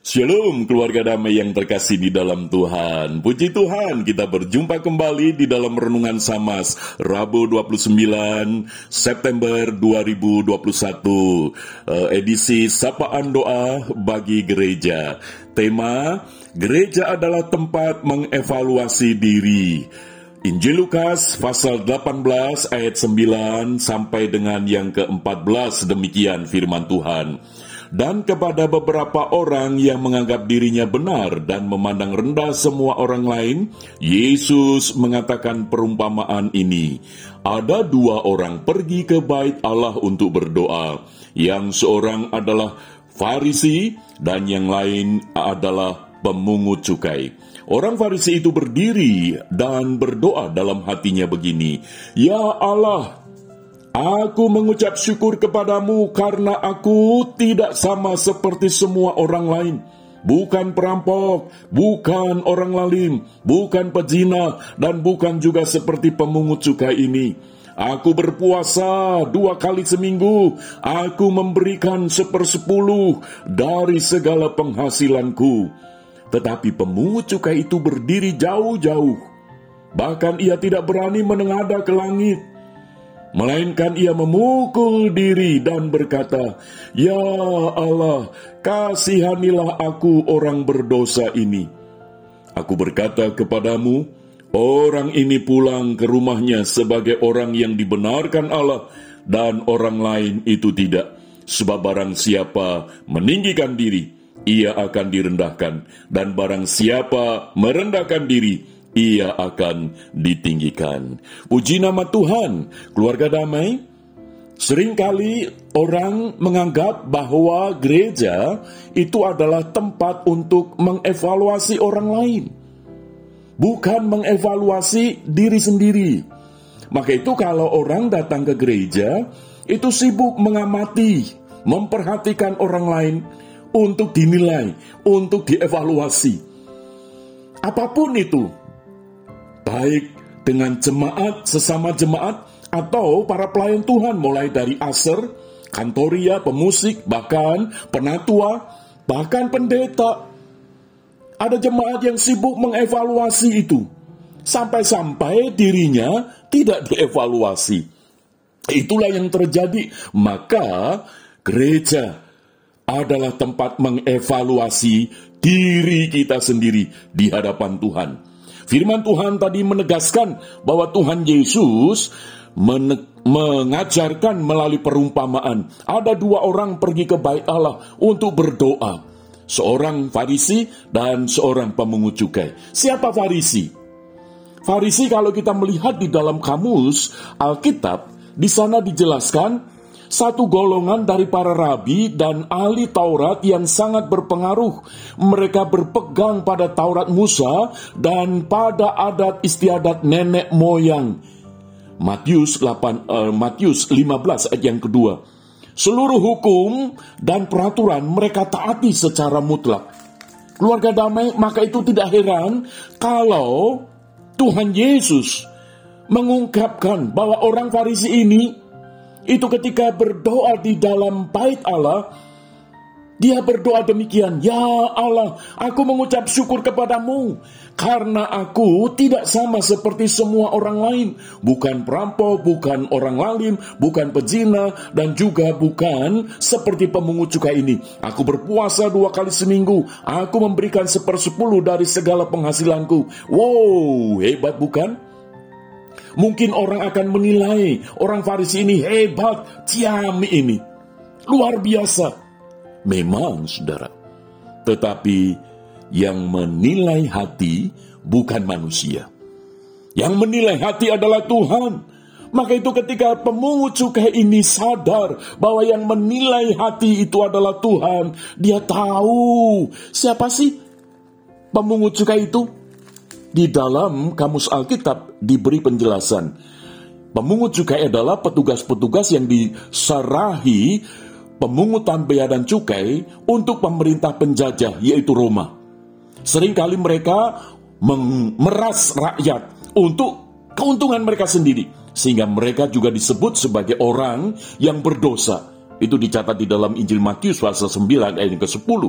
Shalom keluarga damai yang terkasih di dalam Tuhan. Puji Tuhan, kita berjumpa kembali di dalam renungan Samas Rabu 29 September 2021 eh, edisi Sapaan Doa bagi Gereja. Tema Gereja adalah tempat mengevaluasi diri. Injil Lukas pasal 18 ayat 9 sampai dengan yang ke-14 demikian firman Tuhan dan kepada beberapa orang yang menganggap dirinya benar dan memandang rendah semua orang lain, Yesus mengatakan perumpamaan ini. Ada dua orang pergi ke bait Allah untuk berdoa, yang seorang adalah Farisi dan yang lain adalah pemungut cukai. Orang Farisi itu berdiri dan berdoa dalam hatinya begini, "Ya Allah, Aku mengucap syukur kepadamu karena aku tidak sama seperti semua orang lain. Bukan perampok, bukan orang lalim, bukan pezina, dan bukan juga seperti pemungut cukai ini. Aku berpuasa dua kali seminggu. Aku memberikan sepersepuluh dari segala penghasilanku. Tetapi pemungut cukai itu berdiri jauh-jauh. Bahkan ia tidak berani menengadah ke langit Melainkan ia memukul diri dan berkata, Ya Allah, kasihanilah aku orang berdosa ini. Aku berkata kepadamu, orang ini pulang ke rumahnya sebagai orang yang dibenarkan Allah, dan orang lain itu tidak. Sebab barang siapa meninggikan diri, ia akan direndahkan, dan barang siapa merendahkan diri, ia akan ditinggikan. Puji nama Tuhan, keluarga damai. Seringkali orang menganggap bahwa gereja itu adalah tempat untuk mengevaluasi orang lain, bukan mengevaluasi diri sendiri. Maka itu kalau orang datang ke gereja, itu sibuk mengamati, memperhatikan orang lain untuk dinilai, untuk dievaluasi. Apa pun itu, baik dengan jemaat, sesama jemaat, atau para pelayan Tuhan mulai dari aser, kantoria, pemusik, bahkan penatua, bahkan pendeta. Ada jemaat yang sibuk mengevaluasi itu. Sampai-sampai dirinya tidak dievaluasi. Itulah yang terjadi. Maka gereja adalah tempat mengevaluasi diri kita sendiri di hadapan Tuhan. Firman Tuhan tadi menegaskan bahwa Tuhan Yesus mengajarkan melalui perumpamaan. Ada dua orang pergi ke bait Allah untuk berdoa. Seorang Farisi dan seorang pemungut cukai. Siapa Farisi? Farisi kalau kita melihat di dalam kamus Alkitab, di sana dijelaskan satu golongan dari para rabi dan ahli Taurat yang sangat berpengaruh. Mereka berpegang pada Taurat Musa dan pada adat istiadat nenek moyang. Matius 8 uh, Matius 15 ayat yang kedua. Seluruh hukum dan peraturan mereka taati secara mutlak. Keluarga damai, maka itu tidak heran kalau Tuhan Yesus mengungkapkan bahwa orang Farisi ini itu ketika berdoa di dalam bait Allah, dia berdoa demikian, Ya Allah, aku mengucap syukur kepadamu, karena aku tidak sama seperti semua orang lain, bukan perampok, bukan orang lalim, bukan pezina, dan juga bukan seperti pemungut cukai ini. Aku berpuasa dua kali seminggu, aku memberikan sepersepuluh dari segala penghasilanku. Wow, hebat bukan? Mungkin orang akan menilai orang Farisi ini hebat, ciami ini. Luar biasa. Memang, saudara. Tetapi yang menilai hati bukan manusia. Yang menilai hati adalah Tuhan. Maka itu ketika pemungut cukai ini sadar bahwa yang menilai hati itu adalah Tuhan, dia tahu siapa sih pemungut cukai itu? Di dalam kamus Alkitab diberi penjelasan. Pemungut cukai adalah petugas-petugas yang diserahi pemungutan bea dan cukai untuk pemerintah penjajah yaitu Roma. Seringkali mereka memeras rakyat untuk keuntungan mereka sendiri sehingga mereka juga disebut sebagai orang yang berdosa. Itu dicatat di dalam Injil Matius pasal 9 ayat ke-10.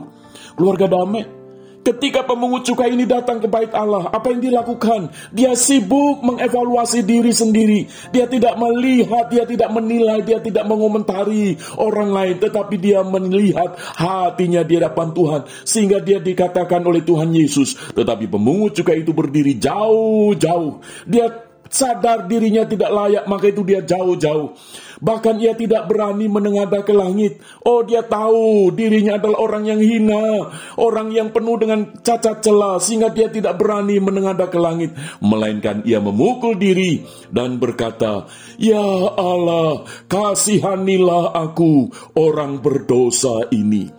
Keluarga damai. Ketika pemungut cukai ini datang ke bait Allah, apa yang dilakukan? Dia sibuk mengevaluasi diri sendiri. Dia tidak melihat, dia tidak menilai, dia tidak mengomentari orang lain, tetapi dia melihat hatinya di hadapan Tuhan, sehingga dia dikatakan oleh Tuhan Yesus. Tetapi pemungut cukai itu berdiri jauh-jauh. Dia sadar dirinya tidak layak, maka itu dia jauh-jauh. Bahkan ia tidak berani menengadah ke langit. Oh, dia tahu dirinya adalah orang yang hina, orang yang penuh dengan cacat celah, sehingga dia tidak berani menengadah ke langit. Melainkan ia memukul diri dan berkata, Ya Allah, kasihanilah aku, orang berdosa ini.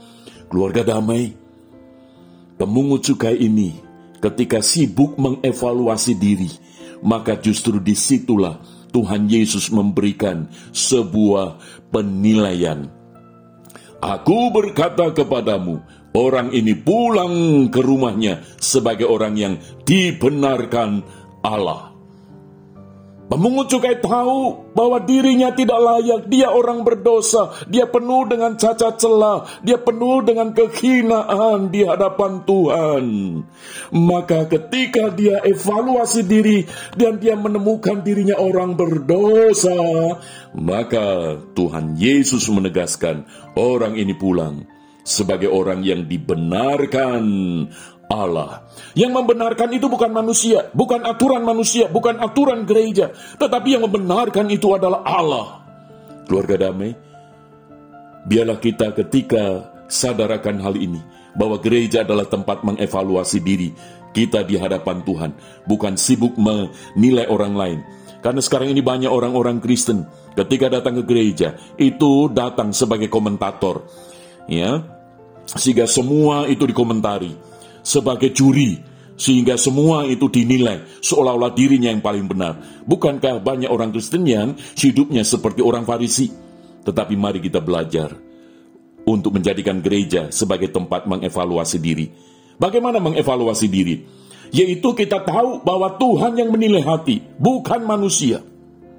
Keluarga damai, pemungut cukai ini ketika sibuk mengevaluasi diri, maka justru di situlah Tuhan Yesus memberikan sebuah penilaian. Aku berkata kepadamu, orang ini pulang ke rumahnya sebagai orang yang dibenarkan Allah. Pemungut cukai tahu bahwa dirinya tidak layak, dia orang berdosa, dia penuh dengan cacat celah, dia penuh dengan kehinaan di hadapan Tuhan. Maka ketika dia evaluasi diri dan dia menemukan dirinya orang berdosa, maka Tuhan Yesus menegaskan orang ini pulang sebagai orang yang dibenarkan Allah. Yang membenarkan itu bukan manusia, bukan aturan manusia, bukan aturan gereja, tetapi yang membenarkan itu adalah Allah. Keluarga damai, biarlah kita ketika sadarakan hal ini, bahwa gereja adalah tempat mengevaluasi diri kita di hadapan Tuhan, bukan sibuk menilai orang lain. Karena sekarang ini banyak orang-orang Kristen ketika datang ke gereja itu datang sebagai komentator, ya, sehingga semua itu dikomentari sebagai juri sehingga semua itu dinilai seolah-olah dirinya yang paling benar. Bukankah banyak orang Kristen yang hidupnya seperti orang Farisi? Tetapi mari kita belajar untuk menjadikan gereja sebagai tempat mengevaluasi diri. Bagaimana mengevaluasi diri? Yaitu kita tahu bahwa Tuhan yang menilai hati, bukan manusia.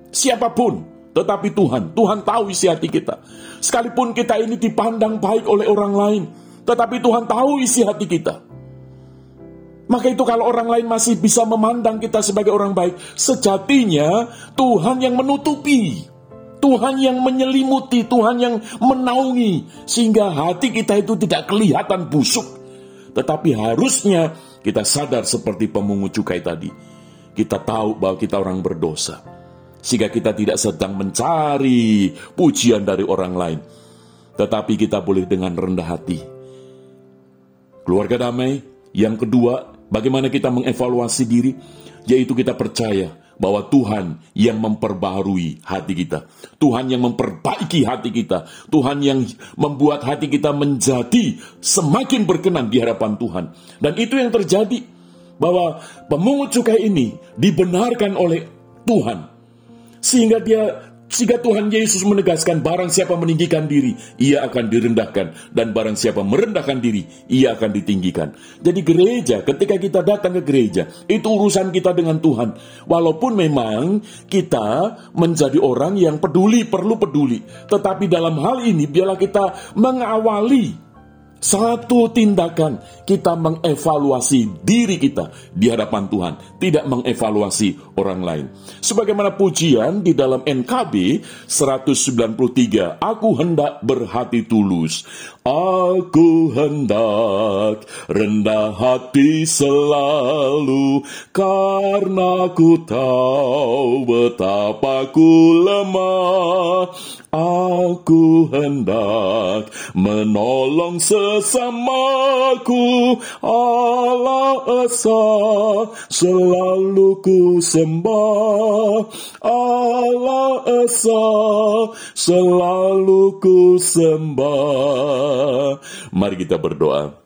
Siapa pun, tetapi Tuhan. Tuhan tahu isi hati kita. Sekalipun kita ini dipandang baik oleh orang lain, tetapi Tuhan tahu isi hati kita. Maka itu kalau orang lain masih bisa memandang kita sebagai orang baik, sejatinya Tuhan yang menutupi. Tuhan yang menyelimuti, Tuhan yang menaungi sehingga hati kita itu tidak kelihatan busuk. Tetapi harusnya kita sadar seperti pemungut cukai tadi. Kita tahu bahwa kita orang berdosa. Sehingga kita tidak sedang mencari pujian dari orang lain. Tetapi kita boleh dengan rendah hati. Keluarga damai, yang kedua, Bagaimana kita mengevaluasi diri? Yaitu kita percaya bahwa Tuhan yang memperbaharui hati kita. Tuhan yang memperbaiki hati kita. Tuhan yang membuat hati kita menjadi semakin berkenan di hadapan Tuhan. Dan itu yang terjadi. Bahwa pemungut cukai ini dibenarkan oleh Tuhan. Sehingga dia sehingga Tuhan Yesus menegaskan barang siapa meninggikan diri, ia akan direndahkan. Dan barang siapa merendahkan diri, ia akan ditinggikan. Jadi gereja, ketika kita datang ke gereja, itu urusan kita dengan Tuhan. Walaupun memang kita menjadi orang yang peduli, perlu peduli. Tetapi dalam hal ini, biarlah kita mengawali satu tindakan kita mengevaluasi diri kita di hadapan Tuhan, tidak mengevaluasi orang lain. Sebagaimana pujian di dalam NKB 193, aku hendak berhati tulus. Aku hendak rendah hati selalu karena ku tahu betapa ku lemah. Aku hendak menolong sesamaku. Allah Esa selalu ku sembah. Allah Esa selalu ku sembah. Mari kita berdoa.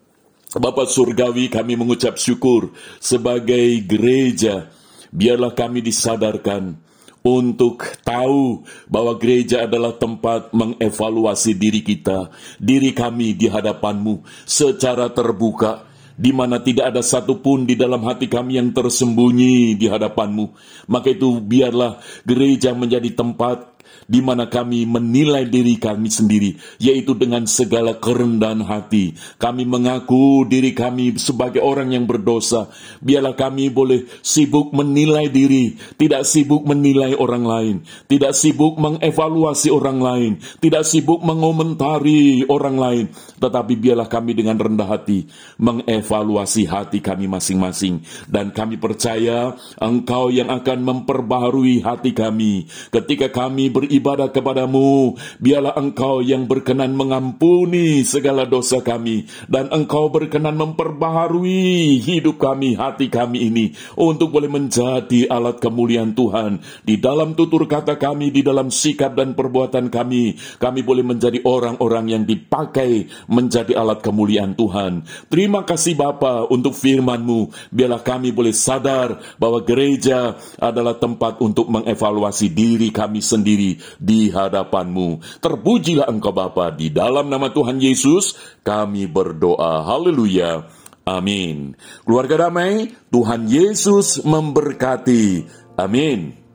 Bapak Surgawi kami mengucap syukur sebagai gereja. Biarlah kami disadarkan untuk tahu bahwa gereja adalah tempat mengevaluasi diri kita, diri kami di hadapanmu secara terbuka, di mana tidak ada satupun di dalam hati kami yang tersembunyi di hadapanmu. Maka itu biarlah gereja menjadi tempat di mana kami menilai diri kami sendiri, yaitu dengan segala kerendahan hati. Kami mengaku diri kami sebagai orang yang berdosa. Biarlah kami boleh sibuk menilai diri, tidak sibuk menilai orang lain, tidak sibuk mengevaluasi orang lain, tidak sibuk mengomentari orang lain, tetapi biarlah kami dengan rendah hati mengevaluasi hati kami masing-masing. Dan kami percaya Engkau yang akan memperbaharui hati kami ketika kami beribadah kepadamu. Biarlah engkau yang berkenan mengampuni segala dosa kami. Dan engkau berkenan memperbaharui hidup kami, hati kami ini. Untuk boleh menjadi alat kemuliaan Tuhan. Di dalam tutur kata kami, di dalam sikap dan perbuatan kami. Kami boleh menjadi orang-orang yang dipakai menjadi alat kemuliaan Tuhan. Terima kasih Bapa untuk firman-Mu. Biarlah kami boleh sadar bahwa gereja adalah tempat untuk mengevaluasi diri kami sendiri di hadapanmu. Terpujilah engkau Bapa di dalam nama Tuhan Yesus kami berdoa. Haleluya. Amin. Keluarga damai, Tuhan Yesus memberkati. Amin.